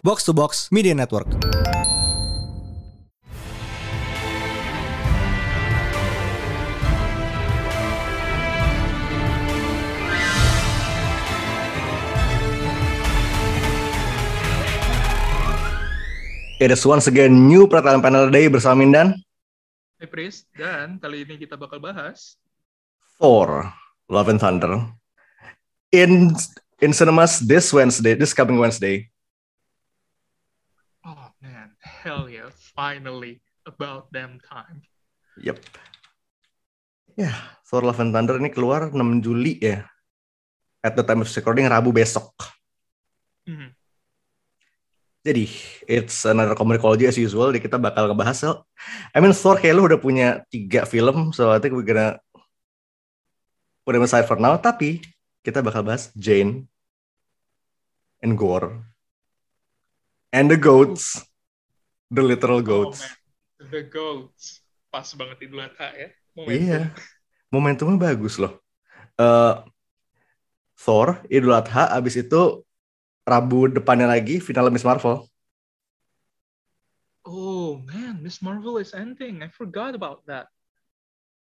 Box to Box Media Network. It is once again new pertanyaan panel day bersama Mindan. Hey Pris, dan kali ini kita bakal bahas Thor, Love and Thunder. In in cinemas this Wednesday, this coming Wednesday. Oh man, hell yeah, finally about damn time. Yep. Ya, Thor Love and Thunder ini keluar 6 Juli ya. At the time of recording Rabu besok. Mhm. Jadi, it's another comedy as usual. Jadi kita bakal ngebahas. So, I mean, Thor kayak lu udah punya tiga film, so I think we're gonna put them aside for now. Tapi kita bakal bahas Jane and Gore and the goats, the literal goats. Oh the goats. Pas banget Idul Adha ya. Momentum. Iya, momentumnya bagus loh. Eh, Thor, Idul Adha, abis itu Rabu depannya lagi final Miss Marvel. Oh man, Miss Marvel is ending. I forgot about that.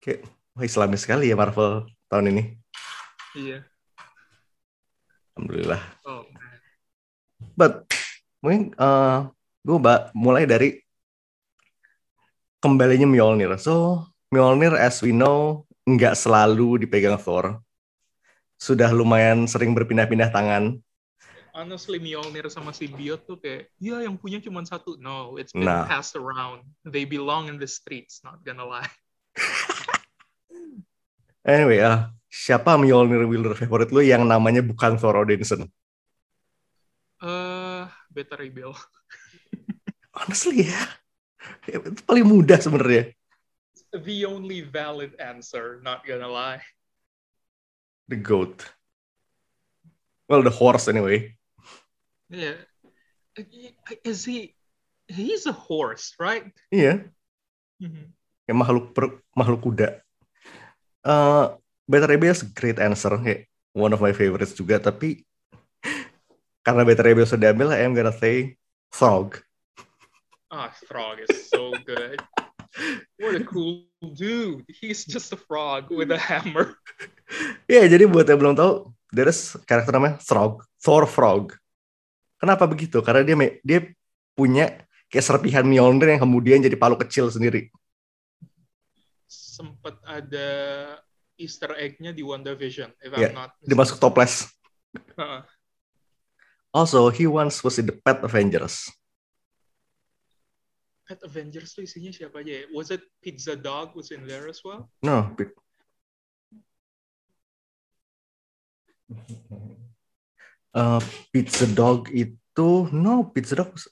Kayak, wah Islamis sekali ya Marvel tahun ini. Iya. Alhamdulillah. Oh man. But mungkin gue mulai dari kembalinya Mjolnir. So Mjolnir as we know nggak selalu dipegang Thor. Sudah lumayan sering berpindah-pindah tangan. Honestly, Mjolnir sama Symbiote tuh kayak, ya yang punya cuma satu. No, it's been Nah. passed around. They belong in the streets, not gonna lie. Anyway, ah, siapa Mjolnir wielder favorit lu yang namanya bukan Thor Odinson? Beta Bill. Honestly ya, ya, itu paling mudah sebenarnya. The only valid answer, not gonna lie. The goat. Well, the horse anyway. Yeah. Is he? He's a horse, right? Iya, Mhm. kayak makhluk per, makhluk kuda. Uh, Ray Bill is a great answer, kayak one of my favorites juga. Tapi karena Bill sudah diambil, I am gonna say Frog. Ah, Frog is so good. What a cool dude. He's just a frog with a hammer. Iya, jadi buat yang belum tahu, there is karakter namanya Frog, Thor Frog. Kenapa begitu? Karena dia dia punya kayak serpihan Mjolnir yang kemudian jadi palu kecil sendiri. Sempet ada Easter egg-nya di WandaVision, if Yeah, I'm not Dia masuk toples. Heeh. Also, he once was in the Pet Avengers. Pet Avengers tuh isinya siapa aja ya? Was it Pizza Dog was in there as well? No, Uh, Pizza Dog itu no Pizza Dog was-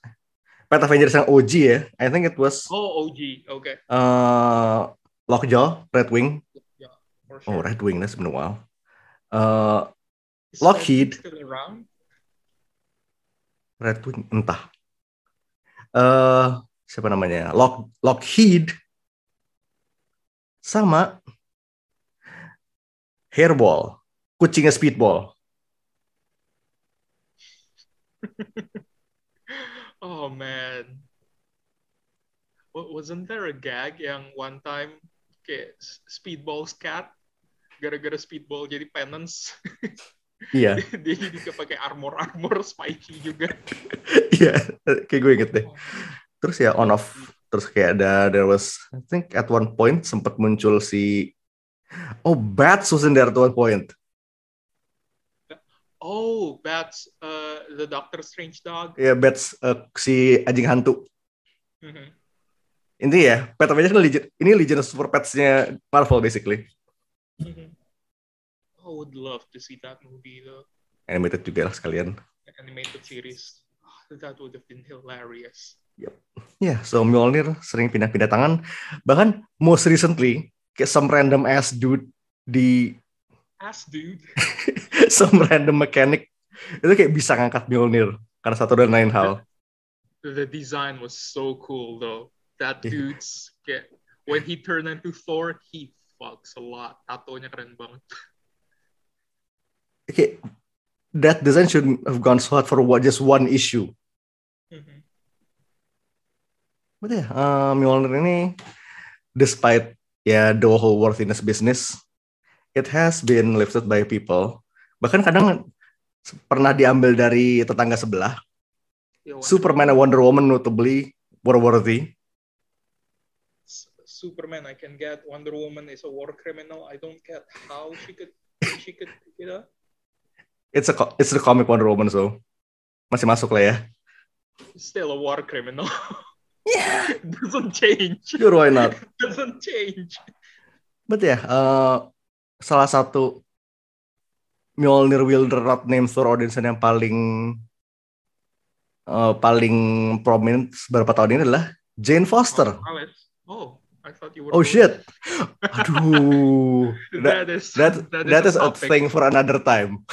Pet Avengers yang OG ya. I think it was Oh, OG. Okay. uh, Lockjaw, Red Wing. For Oh, sure. Red Wing, that's been a while. Uh, Is Lockheed. Still around? Red Wing entah. Eh siapa namanya? Lock Lockheed sama Hairball, kucingnya Speedball. Oh man. Wa- Wasn't there a gag yang one time kayak Speedball's cat gara-gara Speedball jadi penance Iya, dia kayak pakai armor-armor spiky juga. iya, kayak gue inget deh. Terus ya on off, terus kayak ada there was I think at one point sempat muncul si Oh, Bats was in there at one point. Oh, that's uh, the Doctor Strange dog. Ya, Bats eh, si anjing hantu. Mhm. Intinya ya, Pet Avengers ini legend, ini legend super pets-nya Marvel basically. Mhm. I would love to see that movie though, Animated juga lah sekalian. the animated series. Ah, That would have been hilarious. Ya, so Mjolnir sering pindah-pindah tangan. Bahkan most recently, kayak some random ass dude di Ass dude. some random mechanic itu kayak bisa ngangkat Mjolnir karena satu dan lain hal. The design was so cool though. That Yeah. dude's kayak when he turned into Thor, he fucks a lot. Tatonya keren banget. Kayak that design shouldn't have gone so hard for what just one issue. Mhm. But ya, uh, Mjolnir ini despite ya the whole worthiness business, it has been lifted by people. Bahkan kadang pernah diambil dari tetangga sebelah. Yeah, Superman and Wonder Woman notably were worthy. Superman, I can get. Wonder Woman is a war criminal. I don't get how she could she could it up. It's a it's the comic Wonder Woman so masih masuk lah ya. Still a war criminal. Yeah, Doesn't change. sure why not. Doesn't change. But ya, uh, salah satu Mjolnir wielder rod name Thor Odinson yang paling uh, paling prominent beberapa tahun ini adalah Jane Foster. Alex. Oh, I thought you were. Oh shit. Aduh. That, That is that, that is a topic. thing for another time.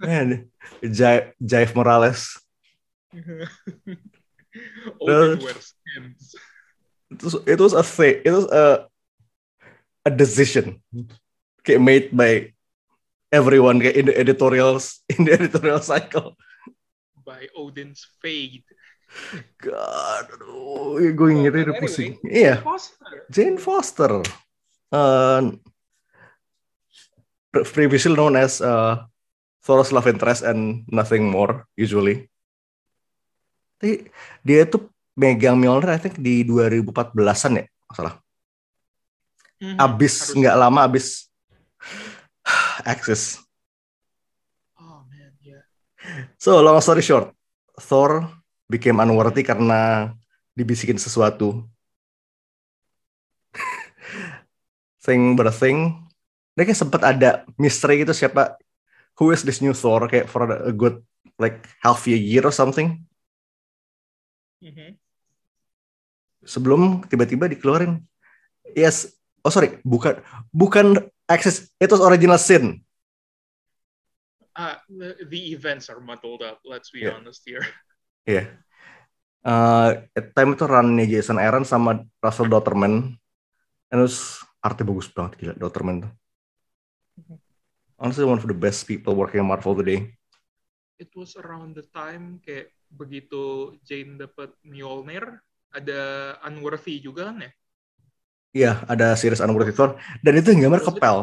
Man, Jai, Jive Morales. Skins. It was, it was a thing. It was a a decision kayak made by everyone kayak in the editorials in the editorial cycle. by Odin's fade. God, aduh, gue ngiri udah But pusing. anyway, Iya, Foster. Jane Foster. Uh, previously known as uh, Thor's love interest and nothing more usually. Tapi dia tuh megang Mjolnir I think di 2014-an ya, nggak salah. Mhm, Abis nggak lama abis Axis. Oh man, yeah. So long story short, Thor became unworthy karena dibisikin sesuatu. thing but a thing. Kayak sempet ada misteri gitu siapa who is this new Thor kayak for a good like half a year or something. Mhm. Sebelum tiba-tiba dikeluarin. Yes, oh sorry, bukan bukan Axis, it was original sin. Uh, the, events are muddled up. Let's be Yeah. honest here. Iya. Eh, at time itu runnya Jason Aaron sama Russell Dotterman. And was artnya bagus banget gila Dotterman tuh. Honestly one of the best people working on Marvel today. It was around the time kayak begitu Jane dapat Mjolnir, ada Unworthy juga kan ya? Iya, ada series Unworthy Thor dan itu yang gambar kepel.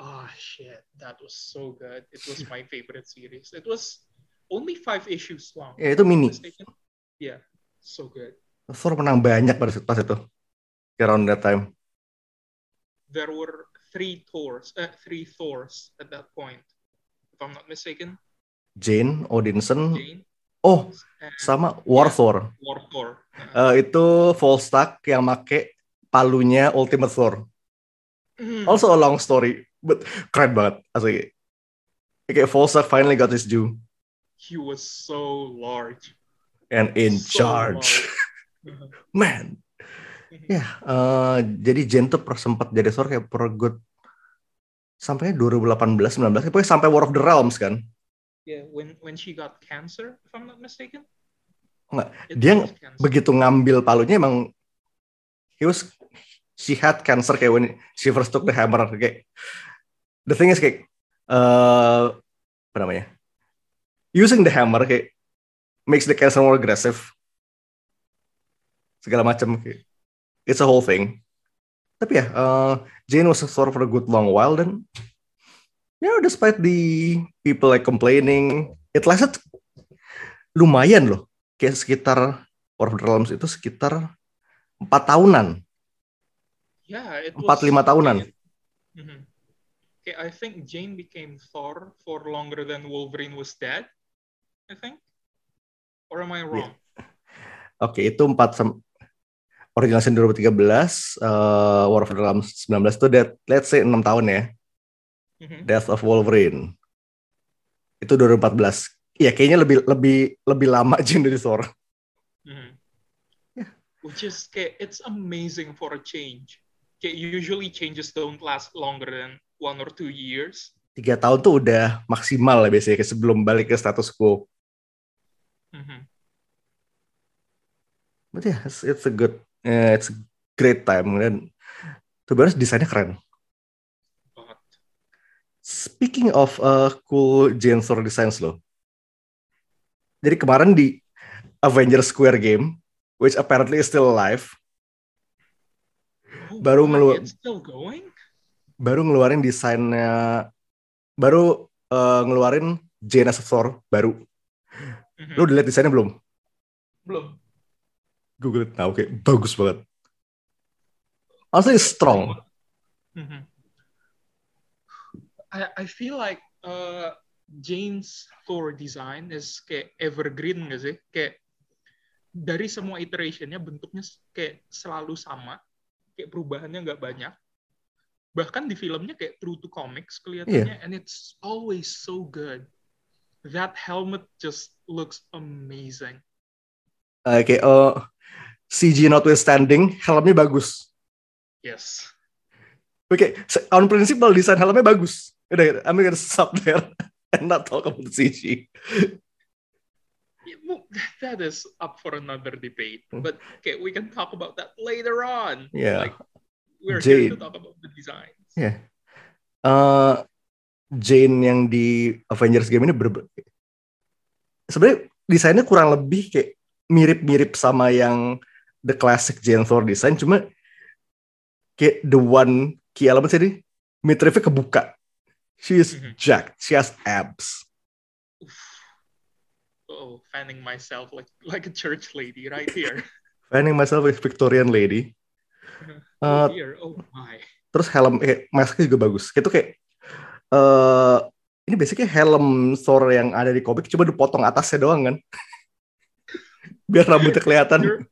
Oh shit, that was so good. It was my favorite series. It was only five issues long. Ya, itu I'm not mini. Yeah, so good. Thor menang banyak pada pas itu. Around that time. There were three Thors, uh, three Thors at that point, if I'm not mistaken. Jane, Odinson, Jane oh and sama War Thor. War Thor. Uh, Eh, itu Volstagg yang make palunya Ultimate Thor. mm, Also a long story, but keren banget. Asli. Kayak Volstagg finally got his due he was so large. and in So charge. large. Man. Ya, eh, jadi Jane tuh sempat jadi Thor kayak per good sampai 2018 19 pokoknya sampai War of the Realms kan. Yeah, when when she got cancer, if I'm not mistaken. Enggak, dia. Begitu ngambil palunya emang he was she had cancer kayak when she first took the hammer kayak the thing is kayak eh apa namanya? Using the hammer kayak makes the cancer more aggressive. Segala macam kayak it's a whole thing. Tapi ya, eh, Jane was a Thor for a good long while dan ya despite the people like complaining, it lasted lumayan loh. Kayak sekitar War of the Realms itu sekitar empat tahunan. Yeah, it Empat, was lima tahunan. Mhm. Okay, I think Jane became Thor for longer than Wolverine was dead. I think, or am I wrong? Oke, itu empat sem- original sin 2013, eh, War of the Realms 19 itu that, let's say 6 tahun ya. Mhm. Death of Wolverine. Itu 2014. Iya, kayaknya lebih lebih lebih lama Jane dari Thor. Mhm. Yeah. Which is kayak, it's amazing for a change. Kayak usually changes don't last longer than one or two years. Tiga tahun tuh udah maksimal lah biasanya kayak sebelum balik ke status quo. Mhm. But yeah, it's, it's a good, eh, it's a great time dan to be honest desainnya keren. Speaking of uh, cool Thor designs loh. Jadi kemarin di Avengers Square Game, which apparently is still alive, Oh, Baru why? ngelu- It's still going? baru ngeluarin desainnya, baru uh, ngeluarin as Thor baru. Mhm. Lu udah liat desainnya belum? Belum. Google it now, kayak bagus banget. Honestly, it's strong. Mhm. I I feel like uh, Jane's core design is kayak evergreen nggak sih? Kayak dari semua iterationnya bentuknya kayak selalu sama, kayak perubahannya nggak banyak. Bahkan di filmnya kayak true to comics kelihatannya, and it's always so good. That helmet just looks amazing. Uh, kayak uh, CG notwithstanding, helmnya bagus. Yes. Oke, se- on principle desain helmnya bagus. Udah, I'm gonna stop there and not talk about CG. That is up for another debate. Hmm. But okay, we can talk about that later on. Yeah. Like we're here Jade. to talk about the designs. Yeah. Uh, Jane yang di Avengers game ini sebenarnya desainnya kurang lebih kayak mirip-mirip sama yang the classic Jane Thor design, cuma kayak the one key element ini midriffnya kebuka. She is Mhm. jacked. She has abs. Oh, fanning myself like like a church lady right here. Finding myself a Victorian lady. oh Uh, dear, oh my. terus helm eh, masknya juga bagus itu kayak eh ini basically helm Thor yang ada di komik cuma dipotong atasnya doang kan biar rambutnya kelihatan You're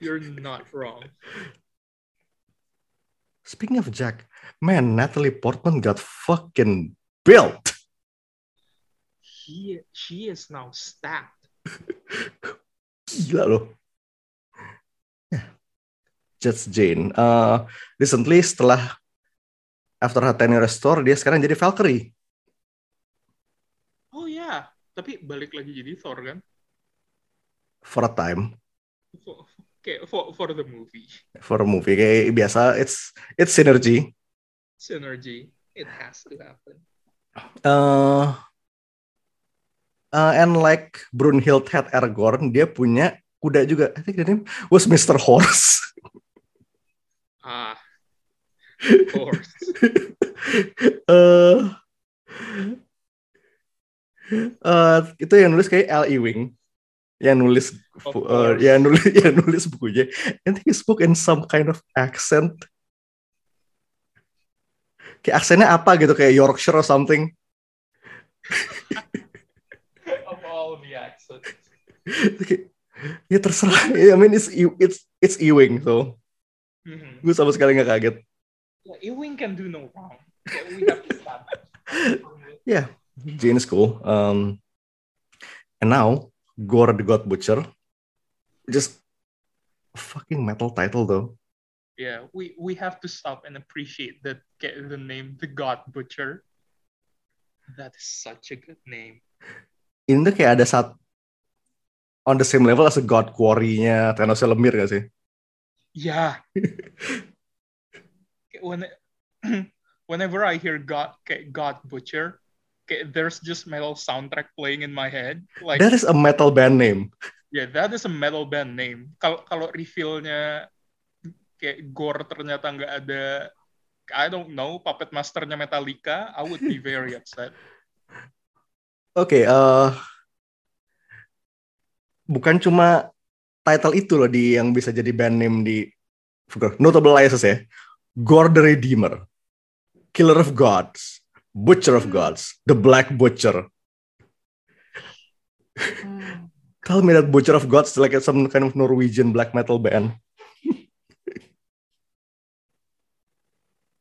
you're not wrong. speaking of Jack man Natalie Portman got fucking built He she is now stacked. gila loh yeah. Just Jane Eh, recently setelah after her tenure restore dia sekarang jadi Valkyrie Oh ya, tapi balik lagi jadi Thor kan? For a time For, okay, for for the movie for a movie kayak biasa it's it's synergy synergy, it has to happen. uh, uh, and like Brunhild had Aragorn, dia punya kuda juga. I think the name was Mr. Horse. Ah, of course. uh, uh, itu yang nulis kayak L. Ewing. Yang nulis uh, yang nulis yang nulis bukunya. Think he spoke in some kind of accent. Kayak aksennya apa gitu kayak Yorkshire or something. of all the accents. Ya terserah. I mean it's it's it's Ewing so Mhm. gue sama sekali nggak kaget. Yeah, Ewing can do no wrong. Yeah, we have to stop. Yeah, Jane is cool. Um, and now Gore the God Butcher, just fucking metal title though. Yeah, we we have to stop and appreciate that get the name the God Butcher. That is such a good name. Ini tuh kayak ada saat on the same level as a God Quarry-nya Thanos Lemir gak sih? Yeah. when whenever I hear God God Butcher, there's just metal soundtrack playing in my head. Like That is a metal band name. yeah, that is a metal band name. Kalau kalau reveal-nya kayak Gore ternyata nggak ada I don't know puppet masternya Metallica, I would be very upset. Oke, eh bukan cuma title itu loh di yang bisa jadi band name di notable license ya. Gore the Redeemer, Killer of Gods, Butcher of Gods, The Black Butcher. Hmm. Tell me that Butcher of Gods is like some kind of Norwegian black metal band.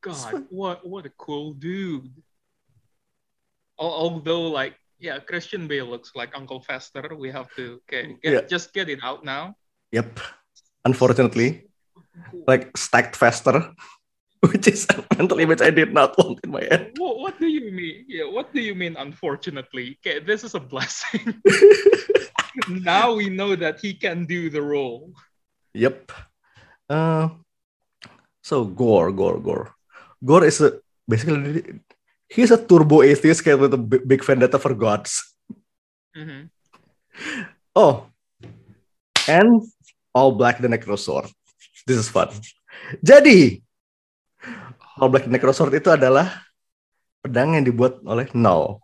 God, what what a cool dude. Although like yeah, Christian Bale looks like Uncle Fester. We have to okay, get, Yeah. just get it out now. Yep. Unfortunately, like stacked faster, which is a mental image I did not want in my head. What, what do you mean? Yeah, what do you mean? Unfortunately, okay, this is a blessing. now we know that he can do the role. Yep. Uh, so Gore, Gore, Gore. Gore is a basically he's a turbo atheist kayak with a big, vendetta for gods. Mhm. Oh, and all black the Necrosword. This is fun. Jadi, all black the Necrosword itu adalah pedang yang dibuat oleh Null.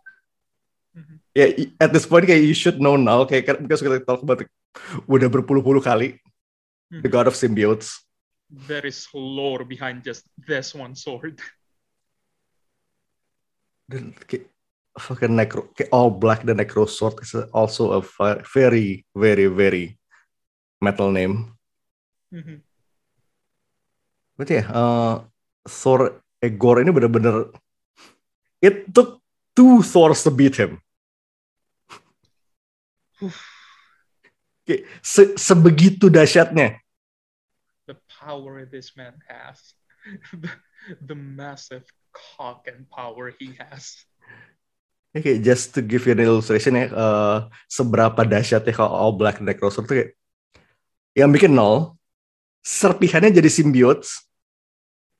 Mhm. Ya, i- at this point kayak you should know Null kayak kan- because kita talk about it udah berpuluh-puluh kali the Mhm. god of symbiotes. There is lore behind just this one sword. Dan kayak fucking necro kayak all black the Necrosword is also a very very very metal name. Mhm. Berarti ya, eh, Thor Egor ini bener-bener it took two Thors to beat him. Se- sebegitu dahsyatnya. the power this man has, the, the massive cock and power he has. Kayak just to give you an illustration ya, eh, seberapa dahsyatnya kalau All Black Necrosword tuh kayak yang bikin nol, serpihannya jadi symbiotes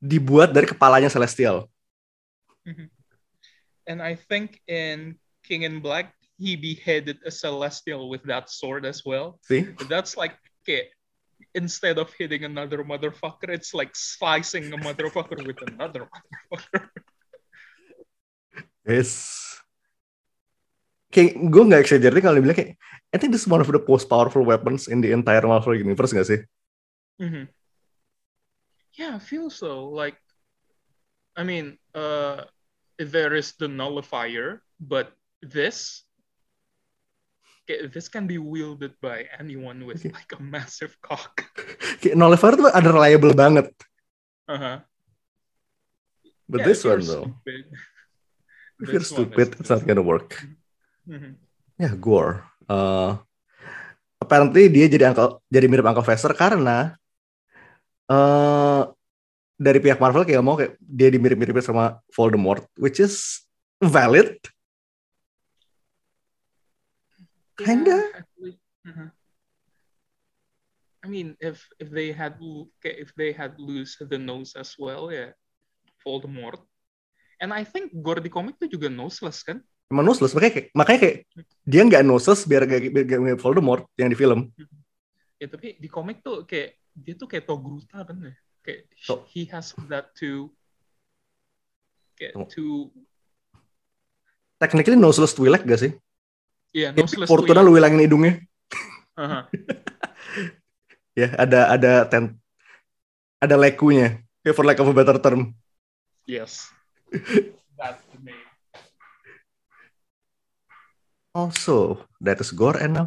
dibuat dari kepalanya Celestial. And I think in King in Black, he beheaded a celestial with that sword as well. See? That's like okay, instead of hitting another motherfucker, it's like slicing a motherfucker with another motherfucker. Yes. Kayak gue nggak exaggerate kalau dibilang kayak I think this is one of the most powerful weapons in the entire Marvel universe gak sih? Mhm. Yeah, I feel so. Like, I mean, uh, there is the nullifier, but this, okay, this can be wielded by anyone with Okay. like a massive cock. Kayak Nullifier tuh unreliable banget. Uh-huh. But Yeah, this one though, stupid, if you're stupid, it's not gonna work. Mhm. Ya, Gore. Uh, apparently dia jadi uncle, jadi mirip Uncle Fester karena uh, dari pihak Marvel kayak mau kayak dia dimirip-miripin sama Voldemort, which is valid. Kinda. Yeah, actually, uh-huh. I mean, if if they had if they had lose the nose as well, yeah, Voldemort. And I think Gore di komik tuh juga noseless kan? Emang noseless, makanya kayak, makanya kayak dia nggak noseless biar gak, biar gak mirip Voldemort yang di film. Ya tapi di komik tuh kayak dia tuh kayak Togruta kan ya? Kayak To- he has that to kayak to Technically noseless Twi'lek gak sih? ya Kayak noseless Fortuna lu hilangin hidungnya. Aha. Ya, ada ada ten, ada lekunya. Ya, for lack of a better term. Yes. That's the name. Also, that is Gore and now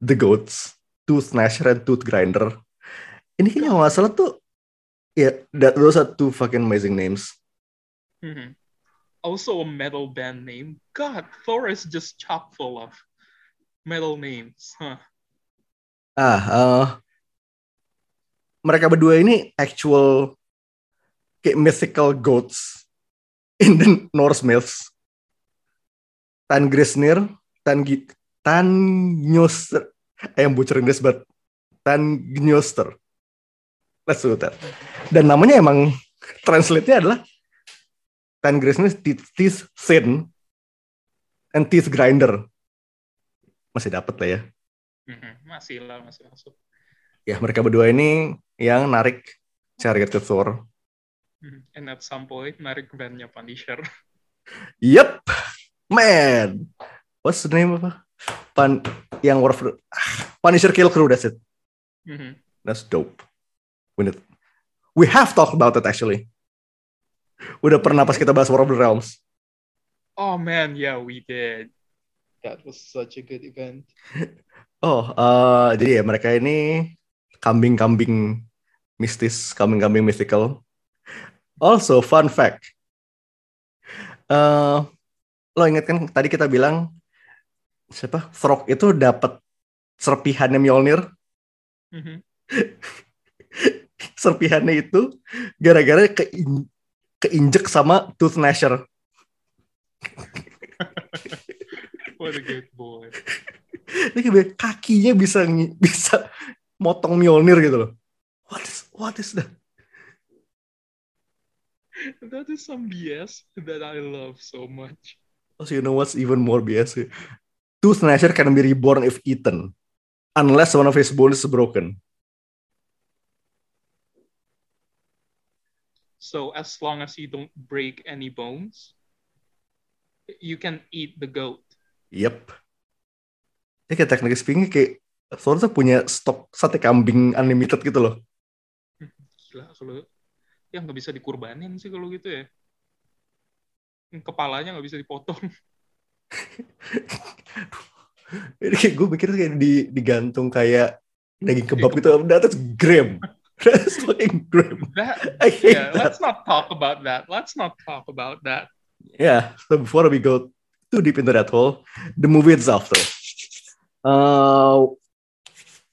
the goats, Tooth Gnasher and Tooth Grinder. Ini kayaknya nggak salah tuh, ya, that those are two fucking amazing names. Mhm. Also a metal band name. God, Thor is just chock full of metal names. Huh. Ah, eh, mereka berdua ini actual kayak mythical goats in the Norse myths. Tan Grisnir, Tan Gi- Tan Gnoster, eh, yang butcher Inggris but Tan Gnoster. Let's do that. Dan namanya emang translate-nya adalah Tan Grisnir teeth, thin and teeth grinder. Masih dapat lah ya. Mhm. Masih lah, masih masuk. ya mereka berdua ini yang narik chariot ke Thor. Mhm. And at some point, narik bandnya Punisher. Yep, man. What's the name apa? Pan yang War of the- ah, Punisher Kill Crew. That's it. Mhm. That's dope. We need- we have talked about it actually. Udah pernah pas kita bahas War of the Realms. Oh man, yeah, we did. That was such a good event. Oh, eh, jadi ya mereka ini kambing-kambing mistis, kambing-kambing mythical. Also, fun fact. Eh, lo inget kan tadi kita bilang siapa? Throg itu dapat serpihannya Mjolnir. Mhm. Serpihannya itu gara-gara kein- keinjek sama Tooth Gnasher. What a good boy. Ini kakinya bisa bisa motong Mjolnir gitu loh. What is what is that? that is some BS that I love so much. Also, you know what's even more biasa? Tooth Gnasher can be reborn if eaten, unless one of his bones is broken. So as long as you don't break any bones, you can eat the goat. Yep. Ini kayak teknik speaking kayak Thor tuh punya stok sate kambing unlimited gitu loh. Gila kalau ya nggak bisa dikurbanin sih kalau gitu ya. Kepalanya nggak bisa dipotong. Ini kayak gue mikir kayak di, digantung kayak daging kebab gitu. That's gram. That's fucking gram. That, I hate yeah, that. let's not talk about that. Let's not talk about that. Yeah, so before we go too deep into that hole, the movie itself though. Uh,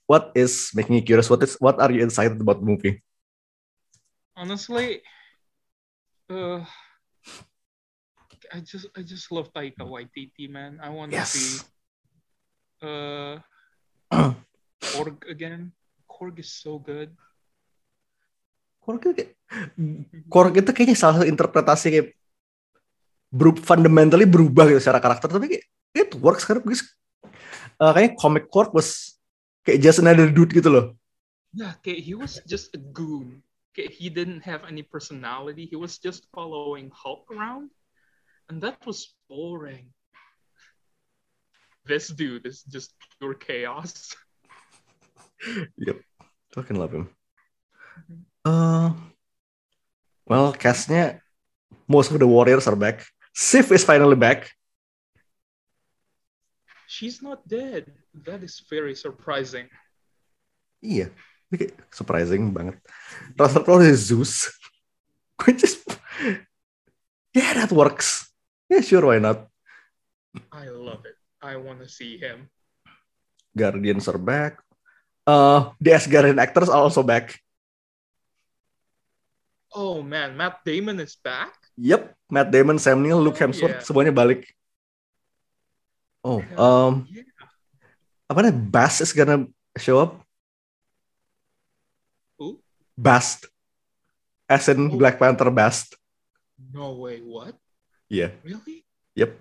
what is making you curious? What is what are you excited about the movie? Honestly, uh, I just I just love Taika Waititi, man. I want to Yes. see uh Korg again. Korg is so good. Korg itu kayak Korg itu kayaknya salah satu interpretasi kayak beru- fundamentally berubah gitu secara karakter tapi kayak it works karena because uh, kayaknya comic Korg was kayak just another dude gitu loh. Yeah, okay, he was just a goon. Okay, he didn't have any personality. He was just following Hulk around, and that was boring. This dude is just pure chaos. Yep, fucking love him. Uh, well, castnya most of the warriors are back. Sif is finally back. She's not dead. That is very surprising. Iya, kayak surprising banget. Russell Crowe is Zeus. Is, yeah, that works. Yeah, sure, why not? I love it. I want to see him. Guardians are back. Uh, the Asgardian actors are also back. Oh man, Matt Damon is back. Yep, Matt Damon, Sam Neill, Luke Oh, Hemsworth, yeah. semuanya balik. Oh, um, yeah. apa namanya? Bass is gonna show up. Who? Bast. As in Oh. Black Panther Bast. No way. What? Iya. Really? Yep.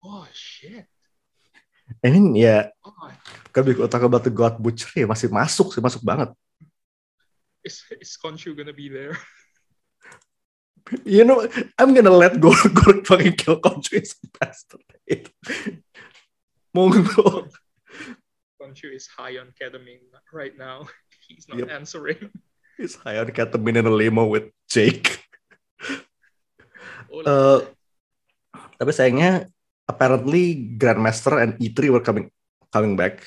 Oh shit. I mean, ya, Oh, kalau we talk about the God Butcher, ya masih masuk sih, masuk banget. is is Khonshu gonna be there? You know, I'm gonna let Gore, Gore fucking kill Conchu as a bastard. Mongol. Khonshu is high on ketamine right now. He's not Yep. answering. He's high on ketamine in a limo with Jake. Uh, tapi sayangnya, apparently Grandmaster and E3 were coming coming back.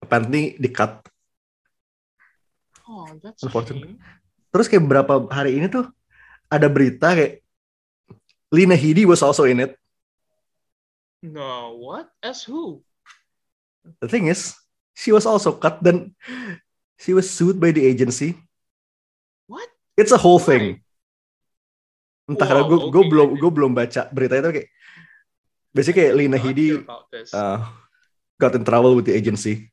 Apparently di cut. oh, that's unfortunate. Terus kayak beberapa hari ini tuh ada berita kayak Lina Headey was also in it. No, what? As who? The thing is, she was also cut dan she was sued by the agency. What? It's a whole Why? thing. Entah Wow, gue gue okay. belum gue belum baca berita itu kayak basically kayak Lina Headey uh, got in trouble with the agency.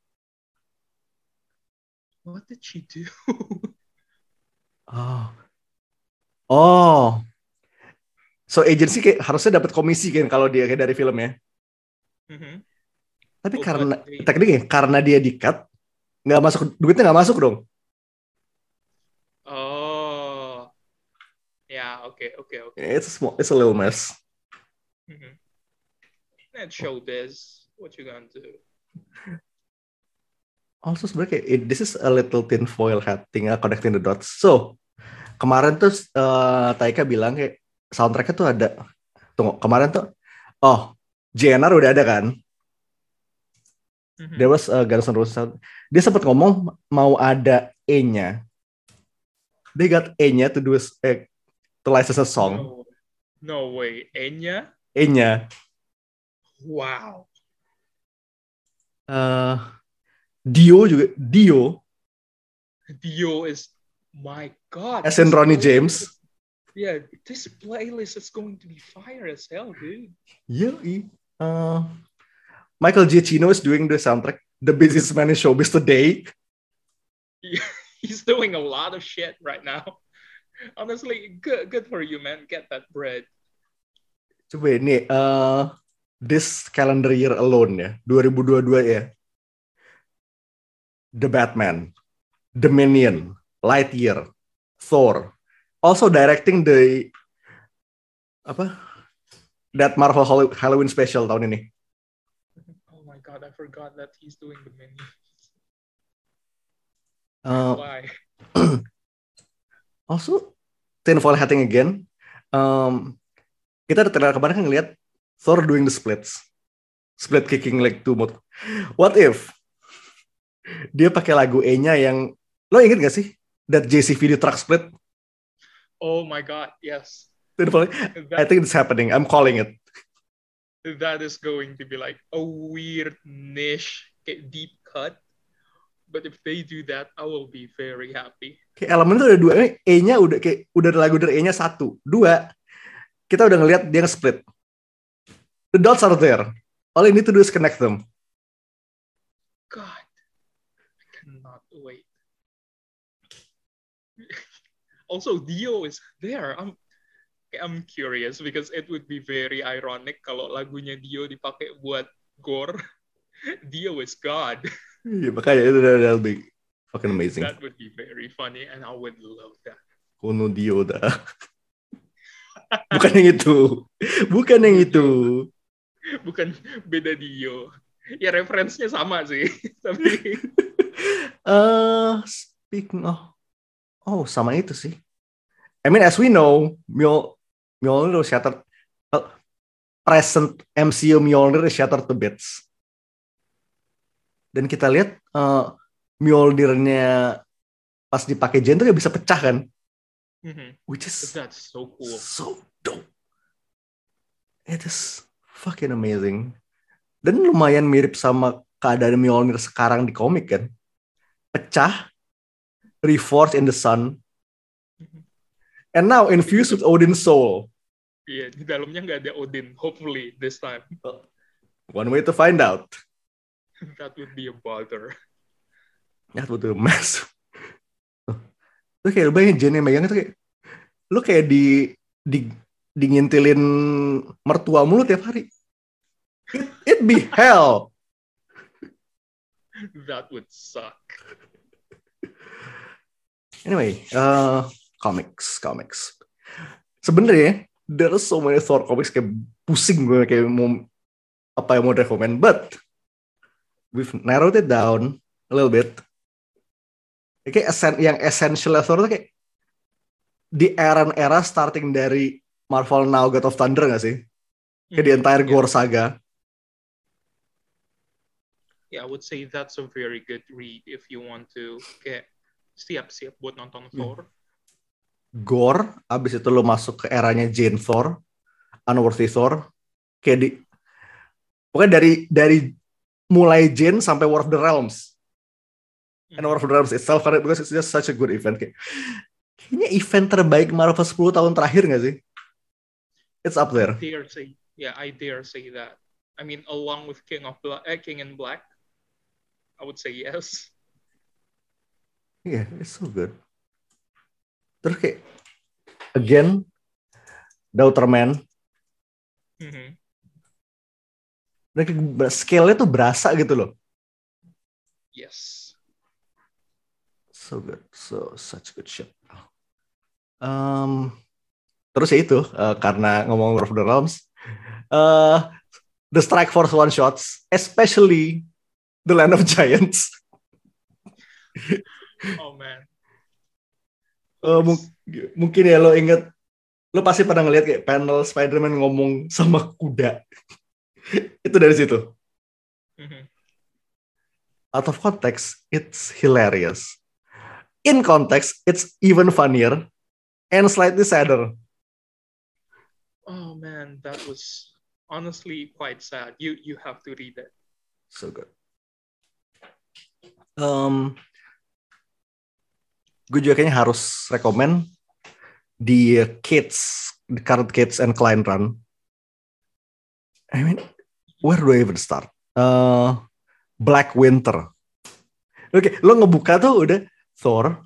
what did she do? Oh. Oh. So agency kayak harusnya dapat komisi kan kalau dia kayak dari filmnya. Mhm. Tapi Oh, karena tekniknya karena dia di cut nggak masuk duitnya nggak masuk dong. Oh. Yeah, okay, okay, okay. It's a small, it's a little mess. Mhm. That showbiz. What you gonna do? Also sebenarnya kayak this is a little tin foil hat thing uh, connecting the dots. So kemarin tuh uh, Taika bilang kayak soundtracknya tuh ada. Tunggu kemarin tuh oh JNR udah ada kan? Mhm. There was uh, Guns N' Roses. Dia sempat ngomong mau ada E-nya. They got E-nya to do a, eh, to license a song. No, no way. Enya? E-nya. Wow. Uh, Dio juga Dio Dio is my god. as in Ronnie James. Yeah, this playlist is going to be fire as hell, dude. Yoi. Uh, Michael Giacchino is doing the soundtrack. The busiest man in showbiz today. He's doing a lot of shit right now. Honestly, good good for you, man. Get that bread. Coba ini uh, this calendar year alone ya, 2022 ya. The Batman, the Dominion, Lightyear, Thor. Also directing the apa? That Marvel Hall- Halloween special tahun ini. Oh my god, I forgot that he's doing the menu. Eh, Why? also Tinfoil Hatting again. Um, kita ada trailer kemarin kan ngeliat Thor doing the splits, split kicking leg two mode. What if dia pakai lagu E-nya yang lo inget gak sih? That JCVD truck split. Oh my god, yes. I think it's happening. I'm calling it. that is going to be like a weird niche, deep cut. But if they do that, I will be very happy. Kayak elemen itu ada dua. E-nya udah kayak udah lagu dari E-nya satu, dua. Kita udah ngeliat dia nge-split. The dots are there. All you need to do is connect them. God, also, Dio is there. I'm I'm curious because it would be very ironic kalau lagunya Dio dipakai buat gore. Dio is God. Iya, makanya itu that'll be fucking amazing. That would be very funny, and I would love that. Kono Dioda. Bukan yang itu. Bukan yang itu. Bukan beda Dio. Ya referensinya sama sih, tapi Eh, speaking of Oh, sama itu sih. I mean, as we know, Mjol Mjolnir was shattered. uh, present MCU Mjolnir is shattered to bits. Dan kita lihat uh, Mjolnirnya pas dipakai Jen tuh kayak bisa pecah kan, Mhm. which is that's so cool. so dope. It is fucking amazing. Dan lumayan mirip sama keadaan Mjolnir sekarang di komik kan. Pecah, reforged in the sun, and now infused with Odin's soul. Iya, di dalamnya nggak ada Odin. Hopefully this time. One way to find out. That would be a bother. That would be a mess. Lu kayak lu bayangin Jen yang megang itu kayak lu kayak di di dingintilin mertua mulu tiap hari. It, it be hell. That would suck. Anyway, uh, comics, comics. Sebenarnya there are so many Thor comics kayak pusing gue kayak mau apa yang mau rekomend, but we've narrowed it down a little bit. Kayak essen- yang essential Thor tuh kayak di era-era starting dari Marvel Now God of Thunder gak sih? Kayak di entire Yeah. Gore saga. Yeah, I would say that's a very good read if you want to kayak siap-siap buat nonton Hmm. Thor. Gore, abis itu lo masuk ke eranya Jane Thor, Unworthy Thor, kayak di pokoknya dari dari mulai Jane sampai War of the Realms, and War of the Realms itself karena because it's just such a good event. Kayak, kayaknya event terbaik Marvel 10 tahun terakhir nggak sih? It's up there. I dare say, yeah, I dare say that. I mean, along with King of Black, eh, King in Black, I would say yes. Yeah, it's so good. Terus kayak again, dan kayak ber- scale-nya tuh berasa gitu loh. Yes. So good, so such good shit. Um, terus ya itu eh, karena ngomong War of the Realms, eh, the Strike Force one shots, especially the Land of Giants. Oh man. Eh, mung- mungkin ya lo inget, lo pasti pernah ngeliat kayak panel Spider-Man ngomong sama kuda. itu dari situ. Mhm. Out of context, it's hilarious. In context, it's even funnier and slightly sadder. Oh man, that was honestly quite sad. You you have to read it. So good. Um, gue juga kayaknya harus rekomend di Kids, the current Kids and Klein Run. I mean, where do I even start? Uh, Black Winter. Oke, lo ngebuka tuh udah Thor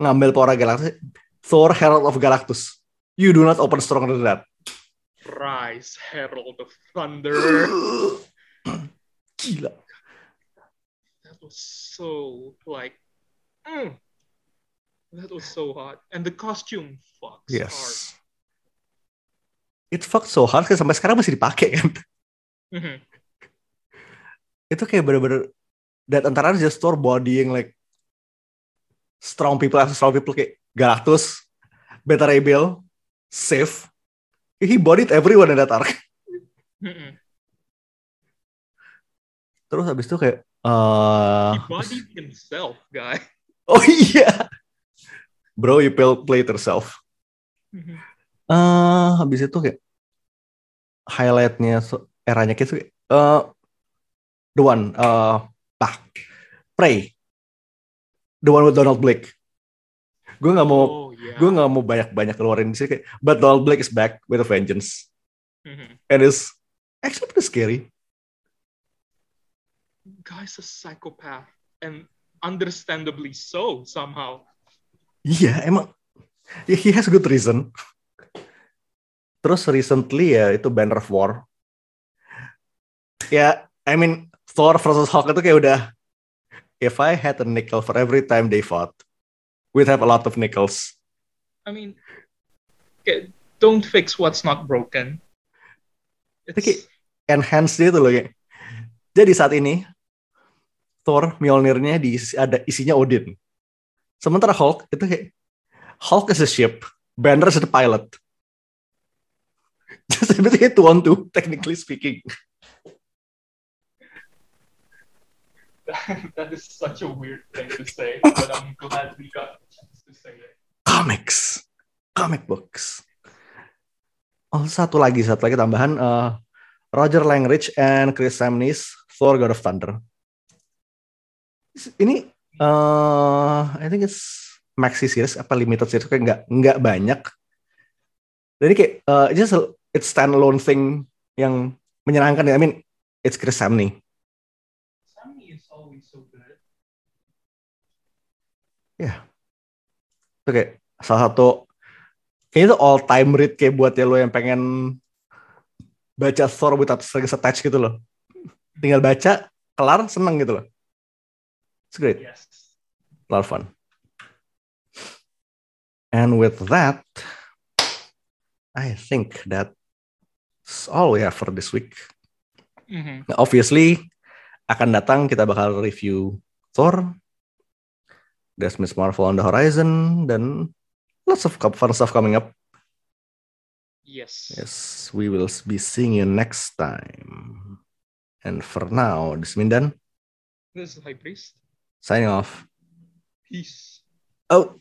ngambil Power Galaxy, Thor Herald of Galactus. You do not open stronger than that. Rise, Herald of Thunder. Gila. That was so like, mm. That was so hot, and the costume fucks hard. Yes. It fucked so hard kan sampai sekarang masih dipakai kan. Mhm. Itu kayak bener-bener that antara just Thor bodying like strong people as strong people kayak Galactus, Beta Ray Bill, Sif. He bodied everyone in that arc. Mhm. Terus habis itu kayak eh He bodied himself, guy. Oh iya. Bro, you play, play it yourself. Mhm. eh habis itu kayak highlightnya so- eranya kayak eh the one eh ah Prey the one with Donald Blake gue nggak mau Oh yeah. gue nggak mau banyak banyak keluarin di sini kayak but Donald Blake is back with a vengeance Mhm. and is actually pretty scary Guy's a psychopath, and understandably so somehow. Iya emang yeah, he has good reason terus recently ya itu Banner of War ya I mean Thor versus Hulk itu kayak udah if I had a nickel for every time they fought we'd have a lot of nickels I mean, don't fix what's not broken. It's, Okay. enhance dia tuh loh kayak jadi saat ini Thor Mjolnirnya di ada isinya Odin sementara Hulk itu kayak Hulk is a ship Banner is the pilot just everything two on two technically speaking that is such a weird thing to say, but I'm glad we got to say it. comics, comic books. Oh satu lagi, satu lagi tambahan. eh, Roger Langridge and Chris Samney's Thor God of Thunder. Ini, eh I think it's maxi series apa limited series kayak nggak nggak banyak. Jadi kayak it's just a- it's standalone thing yang menyenangkan. I mean, it's Chris Samney. Is always so good. Itu kayak salah satu kayaknya itu all time read kayak buat ya lo yang pengen baca Thor without strings attached gitu loh. Tinggal baca, kelar, seneng gitu loh. It's great, Yes. a lot of fun. And with that, I think that's all we have for this week. Mhm. Nah, obviously, akan datang kita bakal review Thor. There's Miss Marvel on the horizon dan lots of fun stuff coming up. Yes. Yes, we will be seeing you next time. And for now, this is Mindan This is High Priest. signing off. Peace. Out.